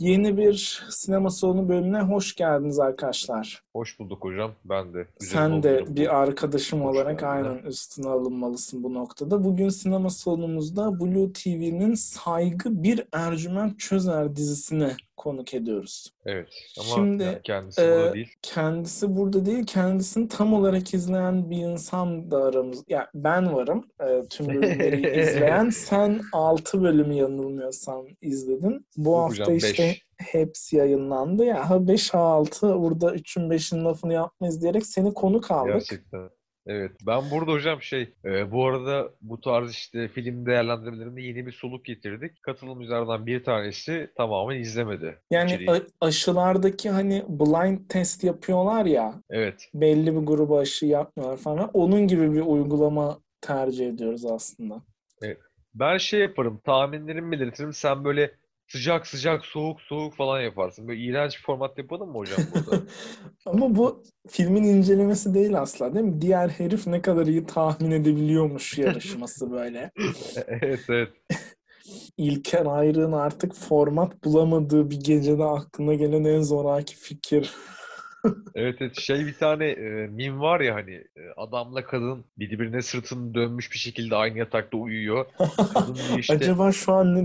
Yeni bir sinema salonu bölümüne hoş geldiniz arkadaşlar. Hoş bulduk hocam. Ben de. Sen de bir arkadaşım hoş olarak geldin. aynen üstüne alınmalısın bu noktada. Bugün sinema salonumuzda Blue TV'nin Saygı Bir Ercüment Çözer dizisini konuk ediyoruz. Evet ama Şimdi, yani kendisi e, burada değil. Kendisi burada değil. Kendisini tam olarak izleyen bir insan da aramız. Yani ben varım. E, tüm bölümleri izleyen. Sen 6 bölümü yanılmıyorsam izledin. Bu Yok hafta hocam, işte beş. Hepsi yayınlandı. Ya ha 5 6 burada 3'ün 5'in lafını yapmayız diyerek seni konuk aldık. Gerçekten. Evet. Ben burada hocam şey, e, bu arada bu tarz işte film değerlendirmelerinde yeni bir soluk getirdik. Katılımcılardan bir tanesi tamamen izlemedi. Yani a- aşılardaki hani blind test yapıyorlar ya. Evet. Belli bir gruba aşı yapmıyorlar falan. Onun gibi bir uygulama tercih ediyoruz aslında. Evet. Ben şey yaparım, tahminlerimi belirtirim. Sen böyle sıcak sıcak soğuk soğuk falan yaparsın. Böyle iğrenç bir format yapalım mı hocam burada? Ama bu filmin incelemesi değil asla değil mi? Diğer herif ne kadar iyi tahmin edebiliyormuş yarışması böyle. evet evet. İlker Ayrık'ın artık format bulamadığı bir gecede aklına gelen en zoraki fikir. evet evet şey bir tane e, mim var ya hani e, adamla kadın birbirine sırtını dönmüş bir şekilde aynı yatakta uyuyor. Kadın işte, Acaba şu an?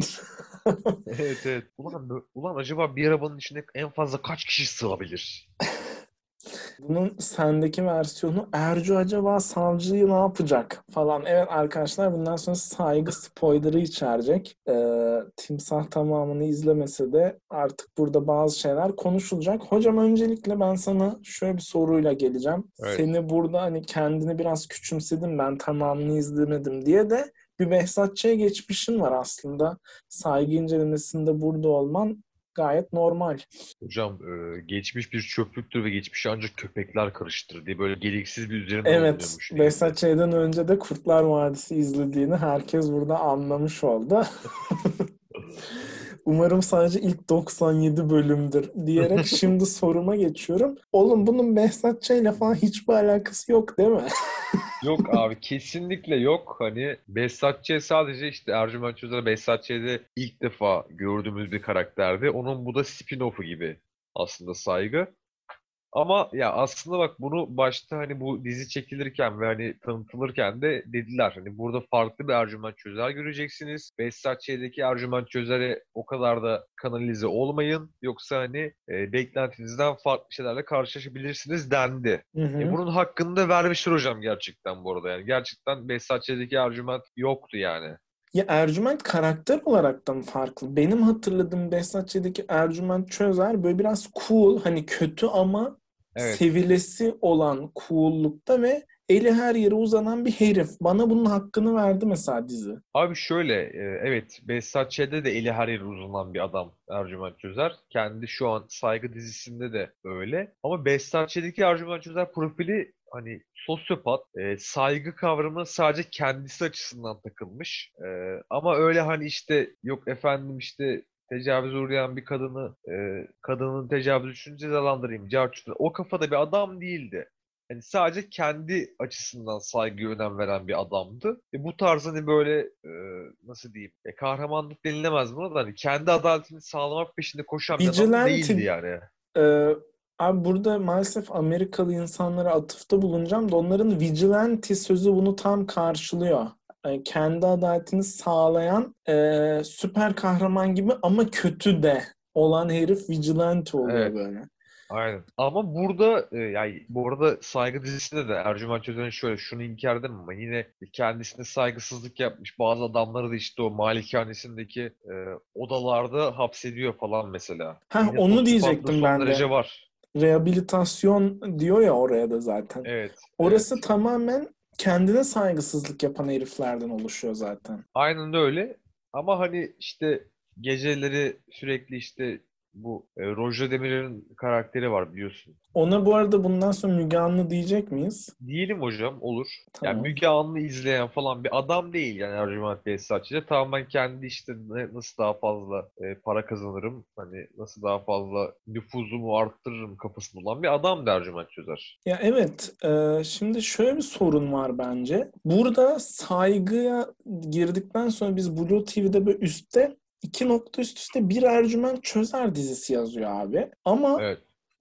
evet evet. Ulan, ulan acaba bir arabanın içinde en fazla kaç kişi sığabilir? Bunun sendeki versiyonu Ercü acaba savcıyı ne yapacak falan. Evet arkadaşlar bundan sonra saygı spoiler'ı içerecek. Ee, timsah tamamını izlemese de artık burada bazı şeyler konuşulacak. Hocam öncelikle ben sana şöyle bir soruyla geleceğim. Evet. Seni burada hani kendini biraz küçümsedim ben tamamını izlemedim diye de bir Behzatçı'ya geçmişin var aslında. Saygı incelemesinde burada olman gayet normal. Hocam e, geçmiş bir çöplüktür ve geçmiş ancak köpekler karıştırır diye böyle gereksiz bir üzerine Evet. Behzat Ç'den önce de Kurtlar Vadisi izlediğini herkes burada anlamış oldu. Umarım sadece ilk 97 bölümdür diyerek şimdi soruma geçiyorum. Oğlum bunun Behzat Ç. ile falan hiçbir alakası yok değil mi? yok abi kesinlikle yok. Hani Behzat Ç. sadece işte Ercüment Çözer'e Behzat Ç'de ilk defa gördüğümüz bir karakterdi. Onun bu da spin-off'u gibi aslında saygı. Ama ya aslında bak bunu başta hani bu dizi çekilirken ve hani tanıtılırken de dediler. Hani burada farklı bir Ercüment Çözer göreceksiniz. Behzatçı'daki Ercüment Çözer'e o kadar da kanalize olmayın. Yoksa hani e, beklentinizden farklı şeylerle karşılaşabilirsiniz dendi. Hı hı. E, bunun hakkında vermiştir hocam gerçekten bu arada. Yani gerçekten Behzatçı'daki Ercüment yoktu yani. Ya Ercüment karakter olarak da mı farklı? Benim hatırladığım Behzatçı'daki Ercüment Çözer böyle biraz cool, hani kötü ama evet. sevilesi olan cool'lukta ve eli her yere uzanan bir herif. Bana bunun hakkını verdi mesela dizi. Abi şöyle, e, evet Behzat Ç'de de eli her yere uzanan bir adam Ercüment Çözer. Kendi şu an Saygı dizisinde de öyle. Ama Behzat Ç'deki Ercüment Çözer profili hani sosyopat, e, saygı kavramı sadece kendisi açısından takılmış. E, ama öyle hani işte yok efendim işte tecavüz uğrayan bir kadını e, kadının tecavüz için cezalandırayım. Carçut'un. O kafada bir adam değildi. Yani sadece kendi açısından saygı önem veren bir adamdı. E bu tarz hani böyle e, nasıl diyeyim e, kahramanlık denilemez buna da hani kendi adaletini sağlamak peşinde koşan bir adam değildi yani. E, abi burada maalesef Amerikalı insanlara atıfta bulunacağım da onların vigilante sözü bunu tam karşılıyor. Kendi adaletini sağlayan e, süper kahraman gibi ama kötü de olan herif vigilante oluyor evet. böyle. Aynen. Ama burada e, yani bu arada saygı dizisinde de Ercüment Çözen'in şöyle şunu inkar edemem ama yine kendisine saygısızlık yapmış bazı adamları da işte o malikanesindeki e, odalarda hapsediyor falan mesela. Ha onu diyecektim ben de. Derece var. Rehabilitasyon diyor ya oraya da zaten. Evet. Orası evet. tamamen kendine saygısızlık yapan heriflerden oluşuyor zaten. Aynen öyle. Ama hani işte geceleri sürekli işte bu e, Roger Demirer'in karakteri var biliyorsun. Ona bu arada bundan sonra Müge Anlı diyecek miyiz? Diyelim hocam olur. Tamam. Yani Müge Anlı izleyen falan bir adam değil yani Ercüment Behzatçı'da. Tamamen kendi işte nasıl daha fazla e, para kazanırım, hani nasıl daha fazla nüfuzumu arttırırım kafasında olan bir adam da Ercüment Çözer. Ya evet. E, şimdi şöyle bir sorun var bence. Burada saygıya girdikten sonra biz Blue TV'de böyle üstte iki nokta üst üste bir Ercüment Çözer dizisi yazıyor abi. Ama Evet.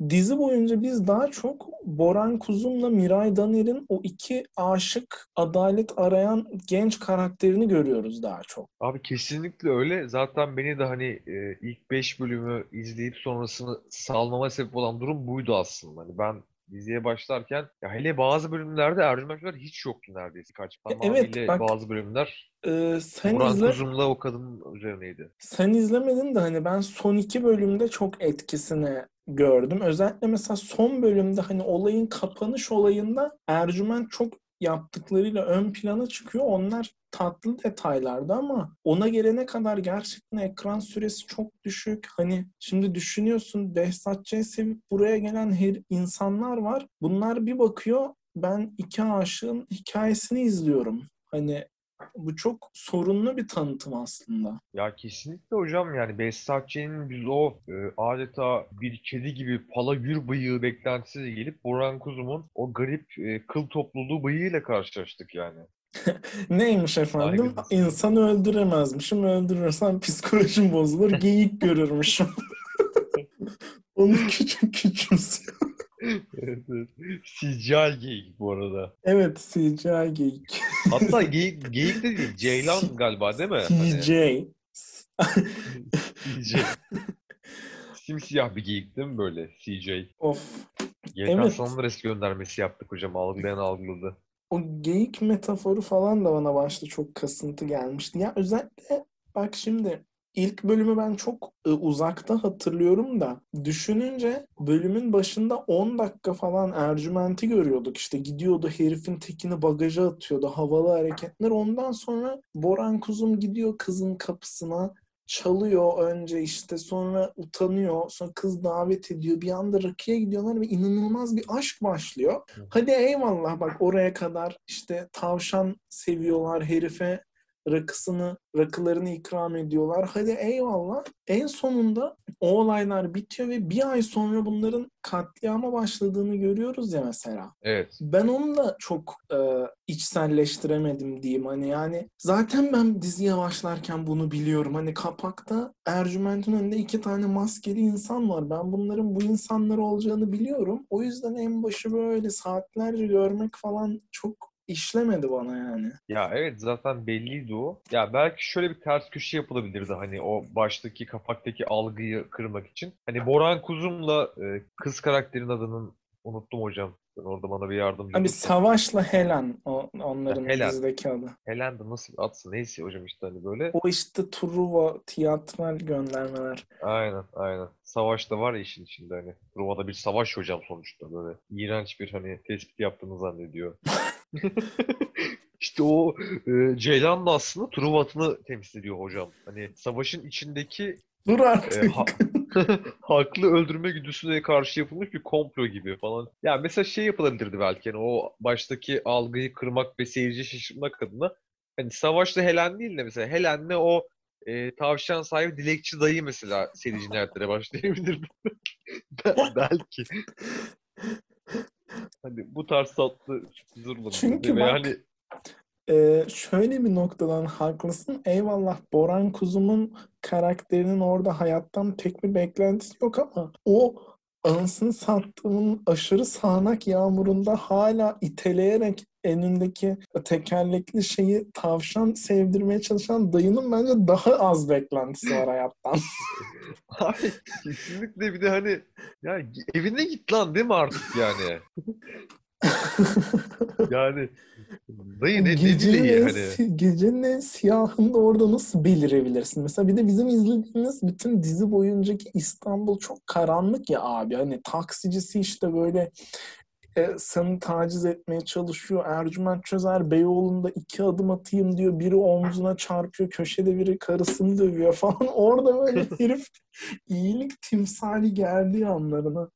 dizi boyunca biz daha çok Boran Kuzum'la Miray Daner'in o iki aşık, adalet arayan genç karakterini görüyoruz daha çok. Abi kesinlikle öyle. Zaten beni de hani e, ilk 5 bölümü izleyip sonrasını salmama sebep olan durum buydu aslında. Hani ben diziye başlarken ya hele bazı bölümlerde Ercüment hiç yoktu neredeyse. Kaç evet, tamamıyla bak- bazı bölümler Ee, sen Burhan izle, Kuzum'la o kadının üzerineydi. sen izlemedin de hani ben son iki bölümde çok etkisini gördüm. Özellikle mesela son bölümde hani olayın kapanış olayında Ercüment çok yaptıklarıyla ön plana çıkıyor. Onlar tatlı detaylardı ama ona gelene kadar gerçekten ekran süresi çok düşük. Hani şimdi düşünüyorsun Behzat sevip buraya gelen her insanlar var. Bunlar bir bakıyor ben iki aşığın hikayesini izliyorum. Hani bu çok sorunlu bir tanıtım aslında. Ya kesinlikle hocam yani Behzat Ç'nin biz o e, adeta bir kedi gibi pala gür bıyığı beklentisiyle gelip Burhan Kuzum'un o garip e, kıl topluluğu bıyığıyla karşılaştık yani. Neymiş efendim? Saygı İnsanı öldüremezmişim. Öldürürsem psikolojim bozulur. Geyik görürmüşüm. Onu küçük küçümsüyor. CGI geyik bu arada. Evet CGI geyik. Hatta geyik, geyik de değil, Ceylan galiba değil mi? Hani CJ. CJ. Simsiyah bir geyik değil mi böyle CJ? Of. GTA Evet. San Andreas göndermesi yaptık hocam. Algılayan algıladı. O geyik metaforu falan da bana başta çok kasıntı gelmişti. Ya özellikle bak şimdi ilk bölümü ben çok e, uzakta hatırlıyorum da düşününce bölümün başında 10 dakika falan Ercüment'i görüyorduk. İşte gidiyordu herifin tekini bagaja atıyordu. Havalı hareketler. Ondan sonra Boran Kuzum gidiyor kızın kapısına çalıyor önce işte sonra utanıyor sonra kız davet ediyor bir anda rakıya gidiyorlar ve inanılmaz bir aşk başlıyor. Hadi eyvallah bak oraya kadar işte tavşan seviyorlar herife rakısını, rakılarını ikram ediyorlar. Hadi eyvallah. En sonunda o olaylar bitiyor ve bir ay sonra bunların katliama başladığını görüyoruz ya mesela. Evet. Ben onu da çok e, içselleştiremedim diyeyim. Hani yani zaten ben diziye başlarken bunu biliyorum. Hani kapakta Ercüment'in önünde iki tane maskeli insan var. Ben bunların bu insanlar olacağını biliyorum. O yüzden en başı böyle saatlerce görmek falan çok işlemedi bana yani. Ya evet zaten belliydi o. Ya belki şöyle bir ters köşe yapılabilirdi hani o baştaki kapaktaki algıyı kırmak için. Hani Boran Kuzum'la e, kız karakterin adının unuttum hocam. Sen orada bana bir yardımcı Abi. Savaş'la Helen o, onların Ha, Helen. dizideki adı. Helen de nasıl bir adsa neyse hocam işte hani böyle. O işte Truva tiyatral göndermeler. Aynen aynen. Savaş da var ya işin içinde hani. Ruva'da bir savaş hocam sonuçta böyle. iğrenç bir hani tespit yaptığını zannediyor. İşte o e, Ceylan da aslında Truvat'ını temsil ediyor hocam. Hani savaşın içindeki Dur e, artık. ha- haklı öldürme güdüsüne karşı yapılmış bir komplo gibi falan. Ya mesela şey yapılabilirdi belki hani o baştaki algıyı kırmak ve seyirci şaşırtmak adına hani savaşta Helen değil de mesela Helen'le o e, tavşan sahibi dilekçi dayı mesela seri cinayetlere başlayabilirdi. Bel- belki. Hani bu tarz tatlı olabilirdi. Çünkü bak- hani Ee, şöyle bir noktadan haklısın. Eyvallah Boran Kuzum'un karakterinin orada hayattan pek bir beklentisi yok ama o anasını sattığının aşırı sağanak yağmurunda hala iteleyerek önündeki tekerlekli şeyi tavşan sevdirmeye çalışan dayının bence daha az beklentisi var hayattan. Abi kesinlikle bir de hani ya evine git lan değil mi artık yani? Yani dayı ne, ne Gecenin dileği en, hani? gecenin en siyahında orada nasıl belirebilirsin? Mesela bir de bizim izlediğimiz bütün dizi boyuncaki İstanbul çok karanlık ya abi. Hani taksicisi işte böyle e, seni taciz etmeye çalışıyor. Ercüment Çözer Beyoğlu'nda iki adım atayım diyor. Biri omzuna çarpıyor. Köşede biri karısını dövüyor falan. Orada böyle herif iyilik timsali geldiği anlarına.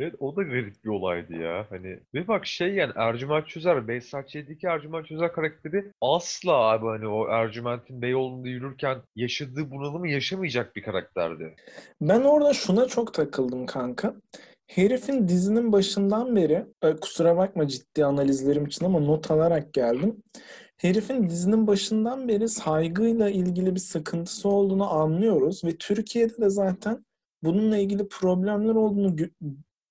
Evet o da garip bir olaydı ya. Hani ve bak şey yani Ercüment Çözer, Behzat Ç'deki Ercüment Çözer karakteri asla abi hani o Ercüment'in Beyoğlu'nda yürürken yaşadığı bunalımı yaşamayacak bir karakterdi. Ben orada şuna çok takıldım kanka. Herifin dizinin başından beri, e, kusura bakma ciddi analizlerim için ama not alarak geldim. herifin dizinin başından beri saygıyla ilgili bir sıkıntısı olduğunu anlıyoruz ve Türkiye'de de zaten bununla ilgili problemler olduğunu gö-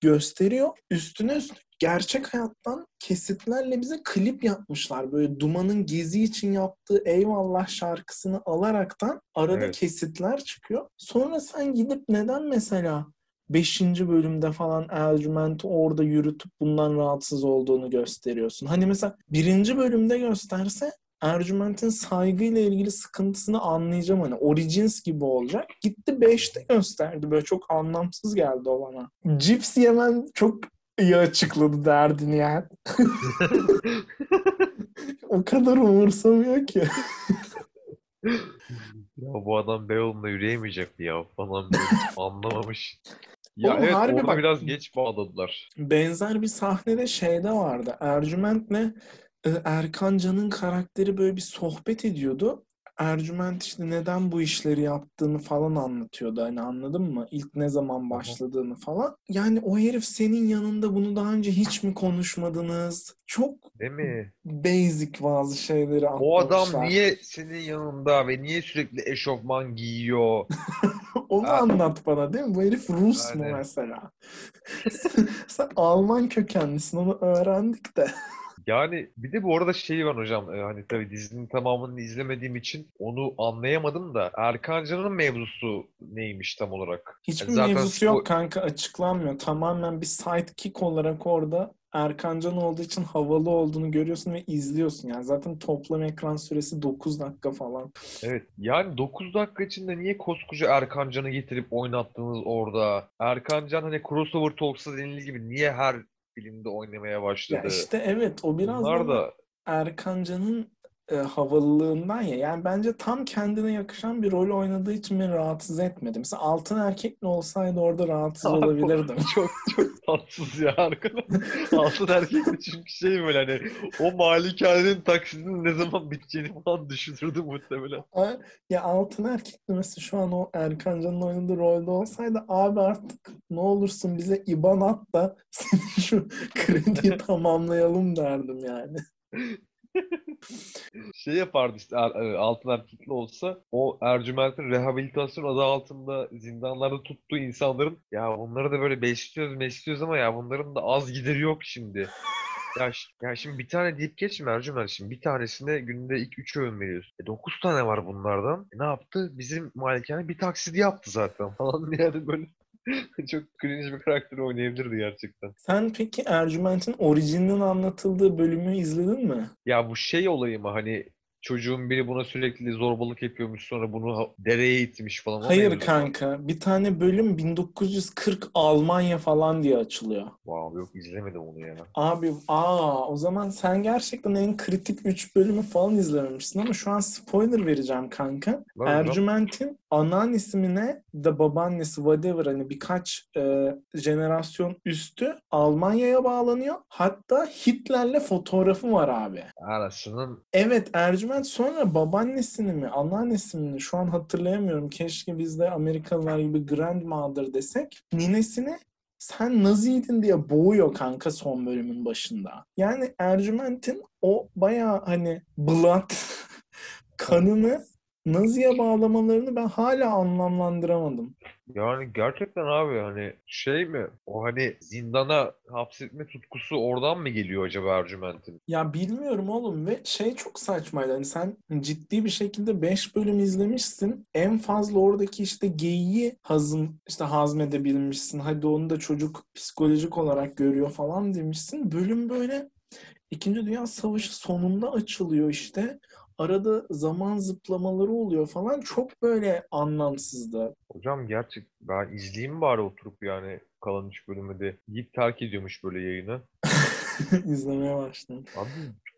gösteriyor. Üstüne üstlük gerçek hayattan kesitlerle bize klip yapmışlar. Böyle Duman'ın Gezi için yaptığı Eyvallah şarkısını alaraktan arada Evet. kesitler çıkıyor. Sonra sen gidip neden mesela 5. bölümde falan Ercüment'i orada yürütüp bundan rahatsız olduğunu gösteriyorsun. Hani mesela birinci bölümde gösterse Ercüment'in saygıyla ilgili sıkıntısını anlayacağım hani Origins gibi olacak. Gitti 5'te gösterdi. Böyle çok anlamsız geldi o bana. Cips yemen çok iyi açıkladı derdini yani. o kadar umursamıyor ki. Ya bu adam Beyoğlu'nda yürüyemeyecek mi ya falan anlamamış. Ya Oğlum evet harbi bak- biraz geç bağladılar. Benzer bir sahnede şeyde vardı. Ercüment'le e, Erkan Can'ın karakteri böyle bir sohbet ediyordu. Ercüment işte neden bu işleri yaptığını falan anlatıyordu. Hani anladın mı? İlk ne zaman başladığını falan. Yani o herif senin yanında bunu daha önce hiç mi konuşmadınız? Çok Değil mi? basic bazı şeyleri O adam atlamışlar. niye senin yanında ve niye sürekli eşofman giyiyor? Onu Ha. anlat bana değil mi? Bu herif Rus mu Aynen. mesela? sen, sen Alman kökenlisin onu öğrendik de. Yani bir de bu arada şey var hocam e, hani tabii dizinin tamamını izlemediğim için onu anlayamadım da Erkan Can'ın mevzusu neymiş tam olarak? Hiçbir Zaten mevzusu yok kanka açıklanmıyor. Tamamen bir sidekick olarak orada Erkancan olduğu için havalı olduğunu görüyorsun ve izliyorsun. Yani zaten toplam ekran süresi 9 dakika falan. Evet yani 9 dakika içinde niye koskoca Erkan Can'ı getirip oynattınız orada? Erkan Can hani crossover talks'ta denildiği gibi niye her filmde oynamaya başladı? Ya işte evet o biraz Bunlar da da Erkancan'ın e, havalılığından ya. Yani bence tam kendine yakışan bir rol oynadığı için beni rahatsız etmedi. Mesela altın erkekli olsaydı orada rahatsız Abi, olabilirdim. çok çok tatsız ya arkadaş. Altın erkek de çünkü şey böyle hani o malikanenin taksidinin ne zaman biteceğini falan düşünürdü muhtemelen. Ya altın erkekli mesela şu an o Erkancan'ın oynadığı rolde olsaydı abi artık ne olursun bize IBAN at da senin şu krediyi tamamlayalım derdim yani. Şey yapardı işte e, altın erkekli olsa o Ercüment'in rehabilitasyon adı altında zindanlarda tuttuğu insanların ya bunları da böyle besliyoruz besliyoruz ama ya bunların da az gideri yok şimdi. Ya, ya şimdi bir tane deyip geçme Ercüment şimdi bir tanesine günde ilk 3 öğün veriyoruz. E 9 tane var bunlardan. E ne yaptı? Bizim malikane bir taksidi yaptı zaten falan yani böyle çok cringe bir karakter oynayabilirdi gerçekten. Sen peki Ercüment'in orijininin anlatıldığı bölümü izledin mi? Ya bu şey olayı mı hani çocuğun biri buna sürekli zorbalık yapıyormuş sonra bunu dereye itmiş falan. Hayır kanka. Bir tane bölüm 1940 Almanya falan diye açılıyor. Wow, yok izlemedim onu ya. Abi aa o zaman sen gerçekten en kritik 3 bölümü falan izlememişsin ama şu an spoiler vereceğim kanka. Hocam. Ercüment'in anneannesi mi ne da babaannesi whatever hani birkaç e, jenerasyon üstü Almanya'ya bağlanıyor. Hatta Hitler'le fotoğrafı var abi. Anasının Evet Ercüment sonra babaannesini mi anneannesini mi şu an hatırlayamıyorum. Keşke biz de Amerikalılar gibi grandmother desek. Ninesini sen Naziydin diye boğuyor kanka son bölümün başında. Yani Ercüment'in o baya hani blood kanını Nazi'ye bağlamalarını ben hala anlamlandıramadım. Yani gerçekten abi hani şey mi o hani zindana hapsetme tutkusu oradan mı geliyor acaba Ercüment'in? Ya bilmiyorum oğlum ve şey çok saçmaydı. Hani sen ciddi bir şekilde 5 bölüm izlemişsin. En fazla oradaki işte geyiği hazım işte hazmedebilmişsin. Hadi onu da çocuk psikolojik olarak görüyor falan demişsin. Bölüm böyle İkinci Dünya Savaşı sonunda açılıyor işte. Arada zaman zıplamaları oluyor falan. Çok böyle anlamsızdı. Hocam gerçek ben izleyeyim bari oturup yani kalan 3 bölümü de deyip terk ediyormuş böyle yayını. İzlemeye başladım. Abi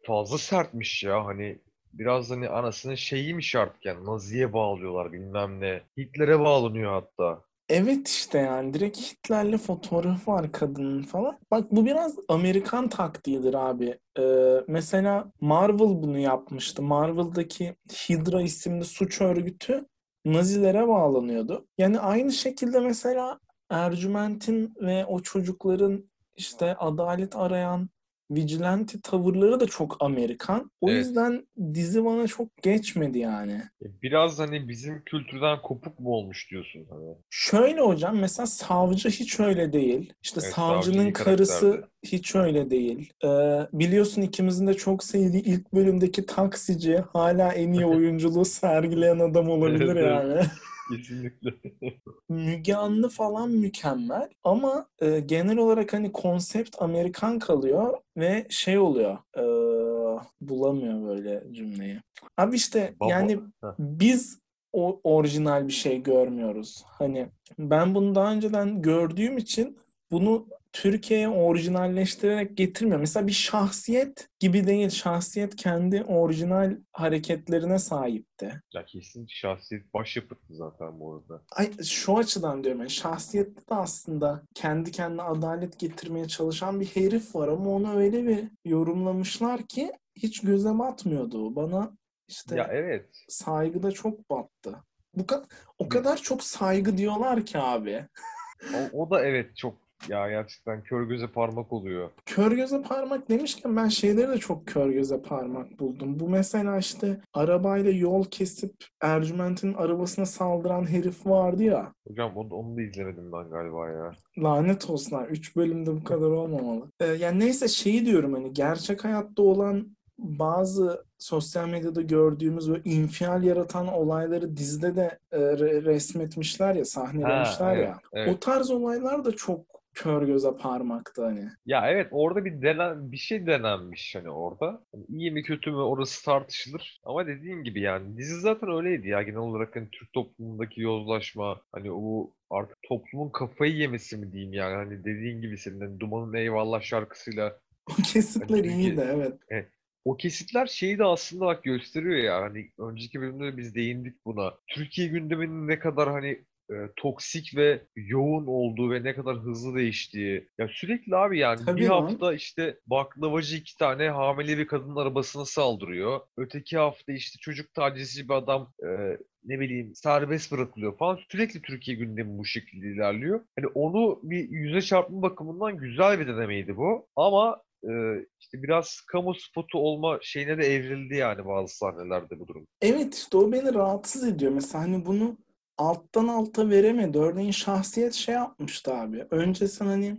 fazla sertmiş ya hani biraz hani anasının şeyiymiş artık yani Nazi'ye bağlıyorlar bilmem ne. Hitler'e bağlanıyor hatta. Evet işte yani direkt Hitler'le fotoğrafı var kadının falan. Bak bu biraz Amerikan taktiğidir abi. Ee, mesela Marvel bunu yapmıştı. Marvel'daki Hydra isimli suç örgütü Nazilere bağlanıyordu. Yani aynı şekilde mesela Ercüment'in ve o çocukların işte adalet arayan vigilante tavırları da çok Amerikan. O Evet. yüzden dizi bana çok geçmedi yani. Biraz hani bizim kültürden kopuk mu olmuş diyorsun hani. Şöyle hocam mesela savcı hiç öyle değil. İşte Evet, savcı savcının karısı karakterdi. hiç öyle değil. Ee, biliyorsun ikimizin de çok sevdiği ilk bölümdeki taksici hala en iyi oyunculuğu sergileyen adam olabilir yani. Kesinlikle. Müge Anlı falan mükemmel ama e, genel olarak hani konsept Amerikan kalıyor ve şey oluyor e, bulamıyor böyle cümleyi. Abi işte Baba- yani biz o orijinal bir şey görmüyoruz. Hani ben bunu daha önceden gördüğüm için bunu Türkiye'ye orijinalleştirerek getirmiyor. Mesela bir şahsiyet gibi değil. Şahsiyet kendi orijinal hareketlerine sahipti. Ya kesin şahsiyet başyapıttı zaten bu arada. Ay, şu açıdan diyorum yani şahsiyette de aslında kendi kendine adalet getirmeye çalışan bir herif var ama onu öyle bir yorumlamışlar ki hiç göze batmıyordu. Bana işte Ya evet. saygıda çok battı. Bu kadar o kadar çok saygı diyorlar ki abi. O, o da evet çok ya gerçekten kör göze parmak oluyor. Kör göze parmak demişken ben şeyleri de çok kör göze parmak buldum. Bu mesela işte arabayla yol kesip Ercüment'in arabasına saldıran herif vardı ya. Hocam onu, onu da izlemedim ben galiba ya. Lanet olsun. ha, Üç bölümde bu kadar olmamalı. Ee, yani neyse şeyi diyorum hani gerçek hayatta olan bazı sosyal medyada gördüğümüz ve infial yaratan olayları dizide de e, re- resmetmişler ya, sahnelemişler Ha, evet, ya. evet. O tarz olaylar da çok kör göze parmaktı hani. Ya evet orada bir denen bir şey denenmiş hani orada. Hani iyi mi kötü mü orası tartışılır. Ama dediğin gibi yani dizi zaten öyleydi ya genel olarak hani Türk toplumundaki yozlaşma hani o artık toplumun kafayı yemesi mi diyeyim yani hani dediğin gibi senin hani Duman'ın Eyvallah şarkısıyla O kesitler Hani iyi de evet. o kesitler şeyi de aslında bak gösteriyor ya hani önceki bölümde de biz değindik buna. Türkiye gündeminin ne kadar hani e, toksik ve yoğun olduğu ve ne kadar hızlı değiştiği. Ya sürekli abi yani Tabii bir lan. hafta işte baklavacı iki tane hamile bir kadının arabasına saldırıyor. Öteki hafta işte çocuk tacizci bir adam e, ne bileyim serbest bırakılıyor falan. Sürekli Türkiye gündemi bu şekilde ilerliyor. Hani onu bir yüze çarpma bakımından güzel bir denemeydi bu. Ama e, işte biraz kamu spotu olma şeyine de evrildi yani bazı sahnelerde bu durum. Evet işte o beni rahatsız ediyor. Mesela hani bunu alttan alta veremedi. Örneğin şahsiyet şey yapmıştı abi. Önce sen hani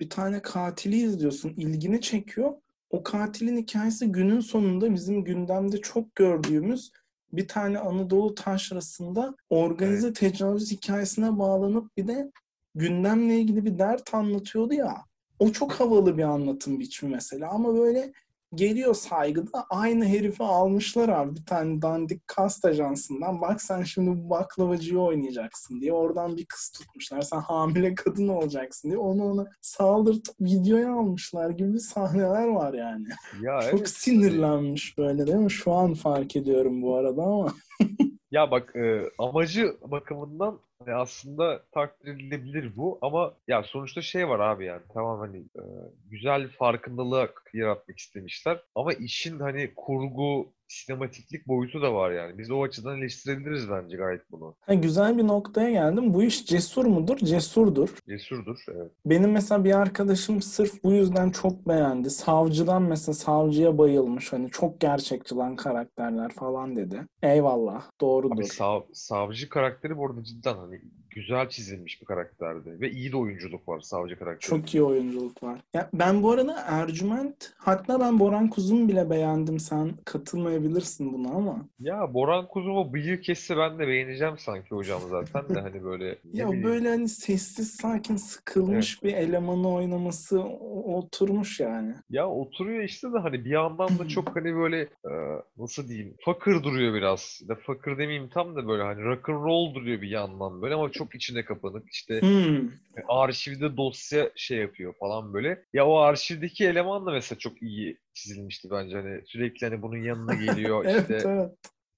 bir tane katili izliyorsun, ilgini çekiyor. O katilin hikayesi günün sonunda bizim gündemde çok gördüğümüz bir tane Anadolu taşrasında organize tecavüz hikayesine bağlanıp bir de gündemle ilgili bir dert anlatıyordu ya. O çok havalı bir anlatım biçimi mesela ama böyle geliyor saygıda aynı herifi almışlar abi bir tane dandik kast ajansından bak sen şimdi bu baklavacıyı oynayacaksın diye oradan bir kız tutmuşlar sen hamile kadın olacaksın diye onu ona saldırtıp videoya almışlar gibi sahneler var yani. Ya Çok evet. sinirlenmiş böyle değil mi? Şu an fark ediyorum bu arada ama. Ya bak e, amacı bakımından hani aslında takdir edilebilir bu ama ya sonuçta şey var abi yani tamam hani e, güzel farkındalık yaratmak istemişler ama işin hani kurgu sinematiklik boyutu da var yani. Biz o açıdan eleştirebiliriz bence gayet bunu. Ha, güzel bir noktaya geldim. Bu iş cesur mudur? Cesurdur. Cesurdur evet. Benim mesela bir arkadaşım sırf bu yüzden çok beğendi. Savcıdan mesela savcıya bayılmış. Hani çok gerçekçi lan karakterler falan dedi. Eyvallah. Abi Doğrudur. sav- savcı karakteri bu arada cidden hani güzel çizilmiş bir karakterdi ve iyi de oyunculuk var savcı karakteri. Çok iyi oyunculuk var. Ya ben bu arada Ercüment hatta ben Boran Kuzum bile beğendim. Sen katılmayabilirsin buna ama. Ya Boran Kuzum'u bıyık kesse ben de beğeneceğim sanki hocam zaten de hani böyle Ya bileyim. böyle hani sessiz sakin sıkılmış bir elemanı oynaması o- oturmuş yani. Ya oturuyor işte de hani bir yandan da çok hani böyle e, nasıl diyeyim fakir duruyor biraz. Ya fakir demeyeyim tam da böyle hani rock and roll duruyor bir yandan böyle ama çok içine kapanık. İşte Hmm. arşivde dosya şey yapıyor falan böyle. Ya o arşivdeki eleman da mesela çok iyi çizilmişti bence hani sürekli hani bunun yanına geliyor Evet işte evet.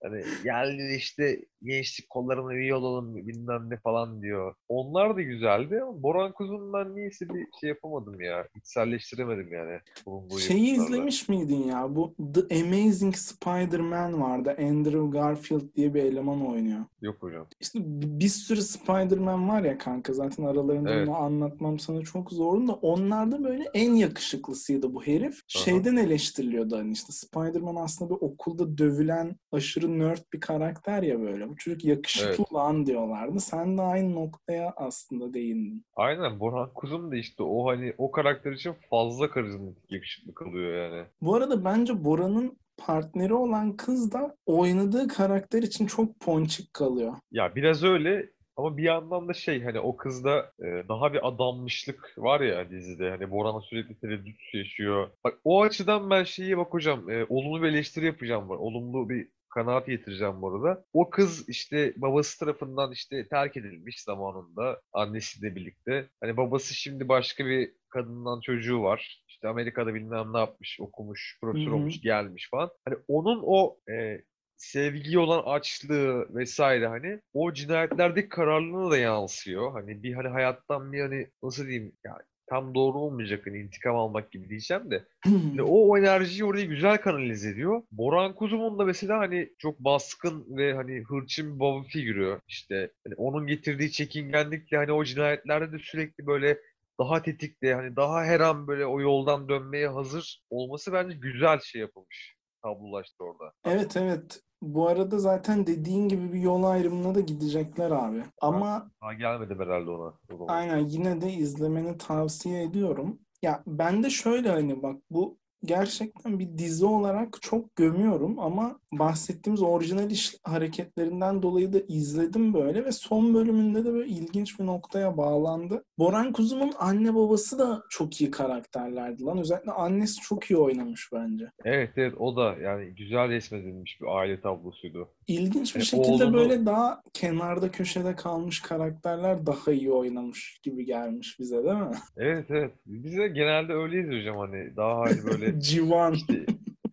hani geldi işte gençlik kollarına üye olalım bilmem ne falan diyor. Onlar da güzeldi ama Boran Kuzun ben niyeyse bir şey yapamadım ya. İçselleştiremedim yani. bulunduğu Şeyi izlemiş miydin ya? Bu The Amazing Spider-Man vardı. Andrew Garfield diye bir eleman oynuyor. Yok hocam. İşte bir sürü Spider-Man var ya kanka zaten aralarında Evet. bunu anlatmam sana çok zordu da onlarda böyle en yakışıklısıydı bu herif. Şeyden eleştiriliyordu hani işte Spider-Man aslında bir okulda dövülen aşırı nerd bir karakter ya böyle. Bu çocuk yakışıklı Evet. lan diyorlardı. Sen de aynı noktaya aslında değindin. Aynen Boran Kuzum da işte o hani o karakter için fazla karizmatik yakışıklı kalıyor yani. Bu arada bence Bora'nın partneri olan kız da oynadığı karakter için çok ponçik kalıyor. Ya biraz öyle ama bir yandan da şey hani o kızda e, daha bir adanmışlık var ya dizide. Hani Boran'a sürekli tereddüt yaşıyor. Bak o açıdan ben şeyi bak hocam e, olumlu bir eleştiri yapacağım var. Olumlu bir kanaat getireceğim bu arada. O kız işte babası tarafından işte terk edilmiş zamanında annesiyle birlikte. Hani babası şimdi başka bir kadından çocuğu var. İşte Amerika'da bilmem ne yapmış, okumuş, profesör olmuş, gelmiş falan. Hani onun o e, sevgiye olan açlığı vesaire hani o cinayetlerdeki kararlılığına da yansıyor. Hani bir hani hayattan bir hani nasıl diyeyim yani tam doğru olmayacak hani intikam almak gibi diyeceğim de o, o enerjiyi oraya güzel kanalize ediyor. Boran Kuzum'un da mesela hani çok baskın ve hani hırçın bir baba figürü işte hani onun getirdiği çekingenlikle hani o cinayetlerde de sürekli böyle daha tetikte hani daha her an böyle o yoldan dönmeye hazır olması bence güzel şey yapılmış. Tablolaştı orada. Evet evet. Bu arada zaten dediğin gibi bir yol ayrımına da gidecekler abi. Ama Daha gelmedim herhalde ona. o zaman. aynen yine de izlemeni tavsiye ediyorum. Ya ben de şöyle hani bak bu gerçekten bir dizi olarak çok gömüyorum ama bahsettiğimiz orijinal iş hareketlerinden dolayı da izledim böyle ve son bölümünde de böyle ilginç bir noktaya bağlandı. Boran Kuzum'un anne babası da çok iyi karakterlerdi lan. Özellikle annesi çok iyi oynamış bence. Evet evet o da yani güzel resmedilmiş bir aile tablosuydu. İlginç bir E, şekilde oğlunu- böyle daha kenarda köşede kalmış karakterler daha iyi oynamış gibi gelmiş bize değil mi? Evet evet. Biz de genelde öyleyiz hocam hani daha hani böyle Civan. işte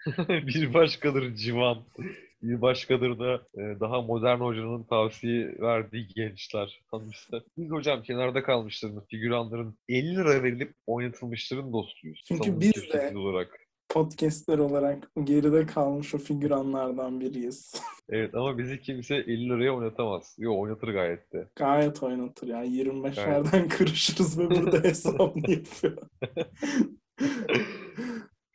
bir başkadır civan. Bir başkadır da e, daha modern hocanın tavsiye verdiği gençler, tanışlar. Biz hocam kenarda kalmışların, figüranların 50 lira verilip oynatılmışların dostuyuz. Çünkü biz de- olarak. Podcastler olarak geride kalmış o figüranlardan biriyiz. Evet ama bizi kimse 50 liraya oynatamaz. Yo oynatır gayet de. Gayet oynatır ya. 25'lerden kırışırız ve burada hesabını yapıyor.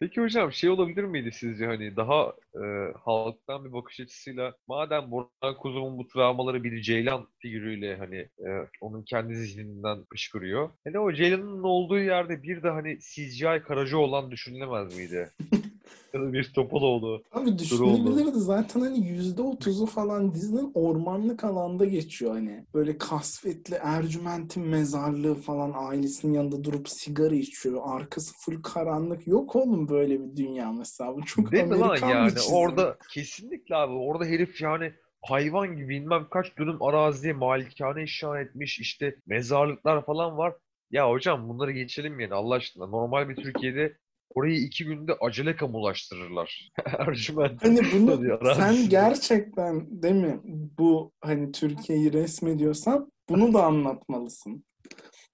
Peki hocam şey olabilir miydi sizce hani daha e, halktan bir bakış açısıyla madem Burhan Kuzum'un bu travmaları bir Ceylan figürüyle hani e, onun kendi zihninden kışkırıyor. Hele o Ceylan'ın olduğu yerde bir de hani CGI Karaca olan düşünülemez miydi? bir Topaloğlu. Abi düşünebilirdi zaten hani %30'u falan dizinin ormanlık alanda geçiyor hani. Böyle kasvetli Ercüment'in mezarlığı falan ailesinin yanında durup sigara içiyor. Arkası full karanlık. Yok oğlum böyle bir dünya mesela. Bu çok Değil mi lan Amerikan bir yani çizim. orada kesinlikle abi orada herif yani hayvan gibi bilmem kaç dönüm araziye malikane inşa etmiş işte mezarlıklar falan var. Ya hocam bunları geçelim yani Allah aşkına. Normal bir Türkiye'de orayı iki günde acele kamulaştırırlar. Ercüment. Hani bunu sen gerçekten değil mi bu hani Türkiye'yi resmediyorsan bunu da anlatmalısın.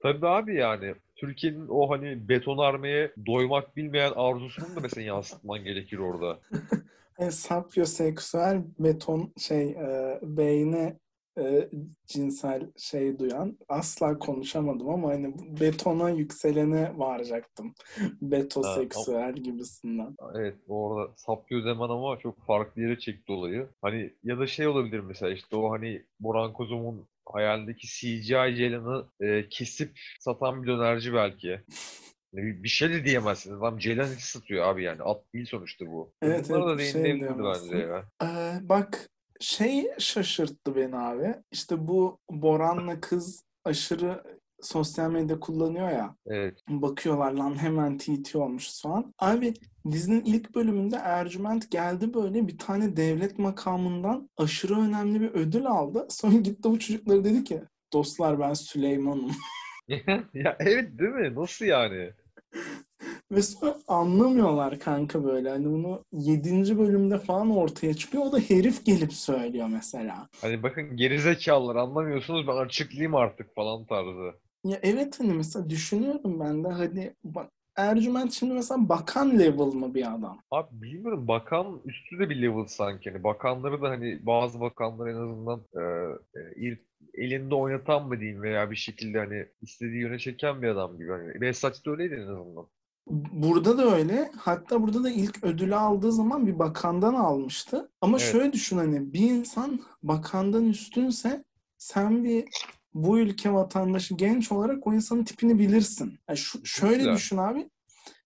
Tabii abi yani Türkiye'nin o hani betonarmeye doymak bilmeyen arzusunu da mesela yansıtman gerekir orada. Hani sapyoseksüel beton şey e, beyne e, cinsel şey duyan asla konuşamadım ama hani betona yükselene varacaktım. Betoseksüel gibisinden. Evet orada sapıyor zaman ama çok farklı yere çekti olayı. Hani ya da şey olabilir mesela işte o hani Boran Kozum'un hayalindeki CGI Ceylan'ı e, kesip satan bir dönerci belki. Bir şey de diyemezsiniz. Adam Ceylan eti satıyor abi yani. At değil sonuçta bu. Evet, Bunlara evet, da şey değinilebilirdi diyemezsin. bence ya. Ee, bak şey şaşırttı beni abi. İşte bu Boran'la kız aşırı sosyal medya kullanıyor ya. Evet. Bakıyorlar lan hemen TT olmuş soğan. Abi dizinin ilk bölümünde Ercüment geldi böyle bir tane devlet makamından aşırı önemli bir ödül aldı. Sonra gitti bu çocuklara dedi ki dostlar ben Süleyman'ım. ya evet değil mi? Nasıl yani? Ve sonra anlamıyorlar kanka böyle. Hani bunu 7. bölümde falan ortaya çıkıyor. O da herif gelip söylüyor mesela. Hani bakın gerizekalılar anlamıyorsunuz ben açıklayayım artık falan tarzı. Ya evet hani mesela düşünüyorum ben de hani bak Ercüment şimdi mesela bakan level mı bir adam? Abi bilmiyorum bakan üstü de bir level sanki. Hani bakanları da hani bazı bakanlar en azından e, e, elinde oynatan mı diyeyim veya bir şekilde hani istediği yöne çeken bir adam gibi. Hani Behzatçı da öyleydi en azından. Burada da öyle. Hatta burada da ilk ödülü aldığı zaman bir bakandan almıştı. Ama Evet. şöyle düşün hani bir insan bakandan üstünse sen bir bu ülke vatandaşı genç olarak o insanın tipini bilirsin. Yani şu, şöyle Kesinlikle. düşün abi.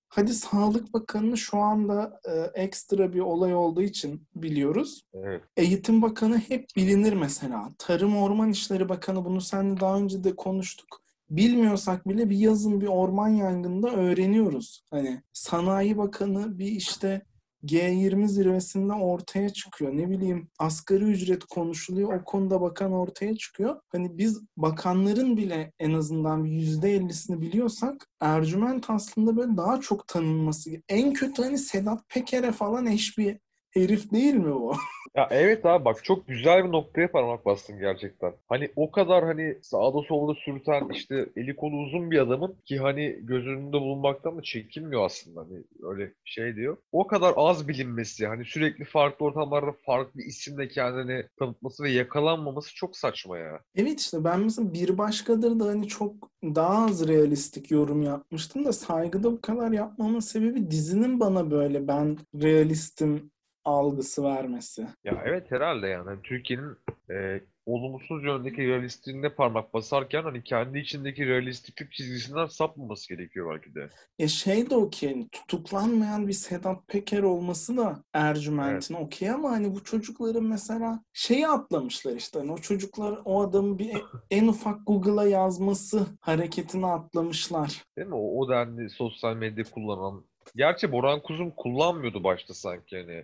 Hadi Sağlık Bakanı'nı şu anda e, ekstra bir olay olduğu için biliyoruz. Evet. Eğitim Bakanı hep bilinir mesela. Tarım Orman İşleri Bakanı bunu seninle daha önce de konuştuk. Bilmiyorsak bile bir yazın bir orman yangında öğreniyoruz. Hani Sanayi Bakanı bir işte G20 zirvesinde ortaya çıkıyor. Ne bileyim asgari ücret konuşuluyor. O konuda bakan ortaya çıkıyor. Hani biz bakanların bile en azından bir %50'sini biliyorsak Ercüment aslında böyle daha çok tanınması. En kötü hani Sedat Peker'e falan eş bir herif değil mi o? Ya evet abi bak çok güzel bir noktaya parmak bastın gerçekten. Hani o kadar hani sağda solda sürten işte eli kolu uzun bir adamın ki hani göz önünde bulunmaktan da çekinmiyor aslında hani öyle şey diyor. O kadar az bilinmesi hani sürekli farklı ortamlarda farklı isimle kendini tanıtması ve yakalanmaması çok saçma ya. Evet işte ben mesela bir başkadır da hani çok daha az realistik yorum yapmıştım da saygıda bu kadar yapmamın sebebi dizinin bana böyle ben realistim algısı vermesi. Ya evet herhalde yani Hani Türkiye'nin e, olumsuz yöndeki realistliğine parmak basarken hani kendi içindeki realistiklik çizgisinden sapmaması gerekiyor belki de. Ya şey de okey hani tutuklanmayan bir Sedat Peker olması da Ercüment'in okey ama hani bu çocukların mesela şeyi atlamışlar işte hani o çocuklar o adamın bir en ufak Google'a yazması hareketini atlamışlar. Değil mi? O, o denli sosyal medya kullanan. Gerçi Boran Kuzum kullanmıyordu başta sanki hani.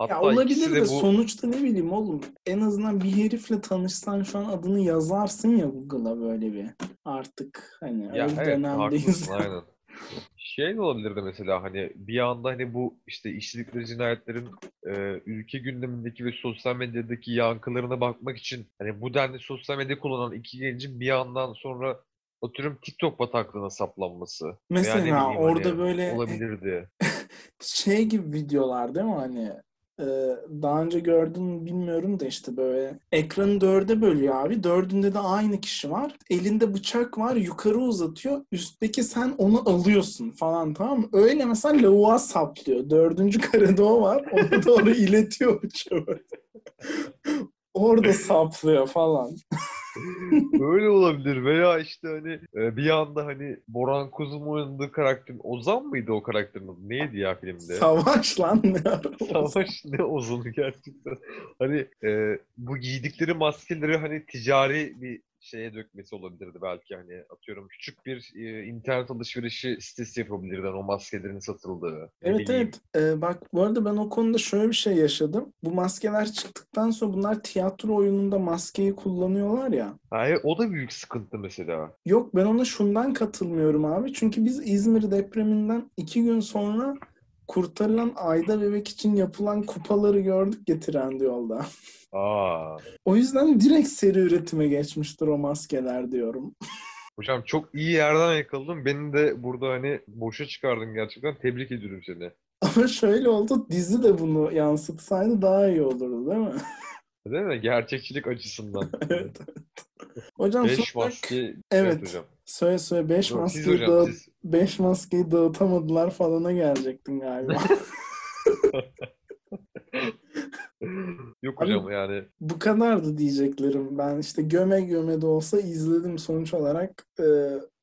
Ya Hatta ikisi olabilir de de bu sonuçta ne bileyim oğlum en azından bir herifle tanışsan şu an adını yazarsın ya Google'a böyle bir artık hani ya öyle evet dönemdeyiz. aynen. Şey de olabilirdi mesela hani bir anda hani bu işte işledikleri cinayetlerin e, ülke gündemindeki ve sosyal medyadaki yankılarına bakmak için hani bu denli sosyal medya kullanan iki gencin bir yandan sonra atıyorum TikTok bataklığına saplanması Mesela bileyim orada hani böyle olabilirdi. şey gibi videolar değil mi hani daha önce gördün bilmiyorum da işte böyle ekranı dörde bölüyor abi. Dördünde de aynı kişi var. Elinde bıçak var yukarı uzatıyor. Üstteki sen onu alıyorsun falan tamam mı? Öyle mesela lavuğa saplıyor. Dördüncü karede o var. Ona doğru iletiyor bıçağı. Orada saplıyor falan. Öyle olabilir veya işte hani e, bir anda hani Boran Kuzum oynadığı karakterin Ozan mıydı o karakterin adı? Neydi ya filmde? Savaş lan ne? Savaş ne Ozan'ı gerçekten. Hani e, bu giydikleri maskeleri hani ticari bir şeye dökmesi olabilirdi belki hani atıyorum küçük bir e, internet alışverişi sitesi yapabilirdi hani o maskelerin satıldığı. Evet evet. Ee, bak bu arada ben o konuda şöyle bir şey yaşadım. Bu maskeler çıktıktan sonra bunlar tiyatro oyununda maskeyi kullanıyorlar ya. Ha, evet, o da büyük sıkıntı mesela. Yok ben ona şundan katılmıyorum abi. Çünkü biz İzmir depreminden iki gün sonra kurtarılan Ayda Bebek için yapılan kupaları gördük getiren yolda. Aa. O yüzden direkt seri üretime geçmiştir o maskeler diyorum. Hocam çok iyi yerden yakaladın. Beni de burada hani boşa çıkardın gerçekten. Tebrik ediyorum seni. Ama şöyle oldu dizi de bunu yansıtsaydı daha iyi olurdu değil mi? Değil mi? Gerçekçilik açısından. Evet. Hocam Beş maske. Evet. hocam. söyle söyle 5 Yok, siz maskeyi dağıt. 5 maskeyi dağıtamadılar falana gelecektin galiba. Yok Abi- hocam yani. Bu kadardı diyeceklerim. Ben işte göme göme de olsa izledim sonuç olarak. Ee,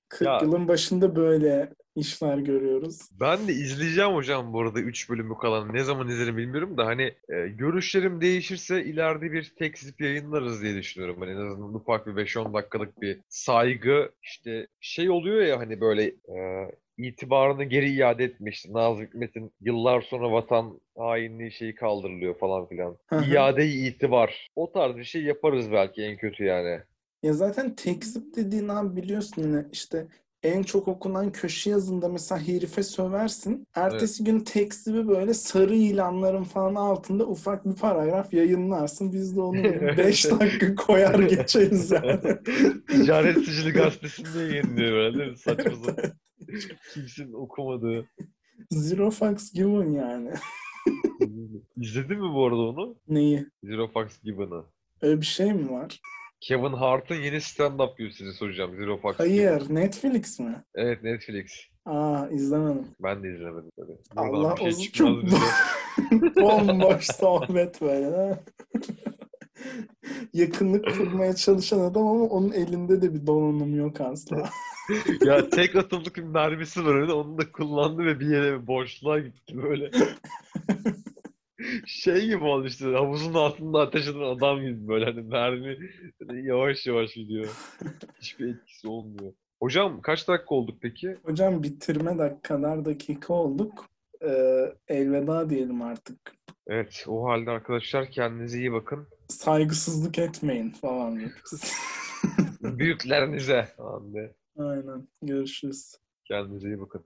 40 Ya- yılın başında böyle işler görüyoruz. Ben de izleyeceğim hocam bu arada 3 bölümü kalan. Ne zaman izlerim bilmiyorum da hani e, görüşlerim değişirse ileride bir tek zip yayınlarız diye düşünüyorum. Hani en azından ufak bir 5-10 dakikalık bir saygı işte şey oluyor ya hani böyle e, itibarını geri iade etmişti. Nazım Hikmet'in yıllar sonra vatan hainliği şeyi kaldırılıyor falan filan. İade-i itibar. O tarz bir şey yaparız belki en kötü yani. Ya zaten tekzip dediğin abi biliyorsun yine işte en çok okunan köşe yazında mesela herife söversin. Ertesi gün teksti bir böyle sarı ilanların falan altında ufak bir paragraf yayınlarsın. Biz de onu 5 dakika koyar geçeriz yani. Ticaret Sicili Gazetesi'nde yayınlıyor mi? Saçma sapan. Kimsenin okumadığı. Zero fucks given yani. İzledin mi bu arada onu? Neyi? Zero Fox Given'ı. Öyle bir şey mi var? Kevin Hart'ın yeni stand-up gösterisi soracağım. Zero Fox. Hayır. Netflix mi? Evet Netflix. Aa izlemedim. Ben de izlemedim tabii. Allah Buradan şey çıkmaz çok bomboş sohbet böyle. ha? Yakınlık kurmaya çalışan adam ama onun elinde de bir donanım yok asla. ya tek atımlık bir mermisi var öyle. Onu da kullandı ve bir yere boşluğa gitti böyle. şey gibi oldu işte havuzun altında ateş eden adam gibi böyle hani mermi yavaş yavaş gidiyor. Hiçbir etkisi olmuyor. Hocam kaç dakika olduk peki? Hocam bitirme dak kadar dakika olduk. Ee, elveda diyelim artık. Evet o halde arkadaşlar kendinize iyi bakın. Saygısızlık etmeyin falan. Büyüklerinize. Abi, Aynen. Görüşürüz. kendinize iyi bakın.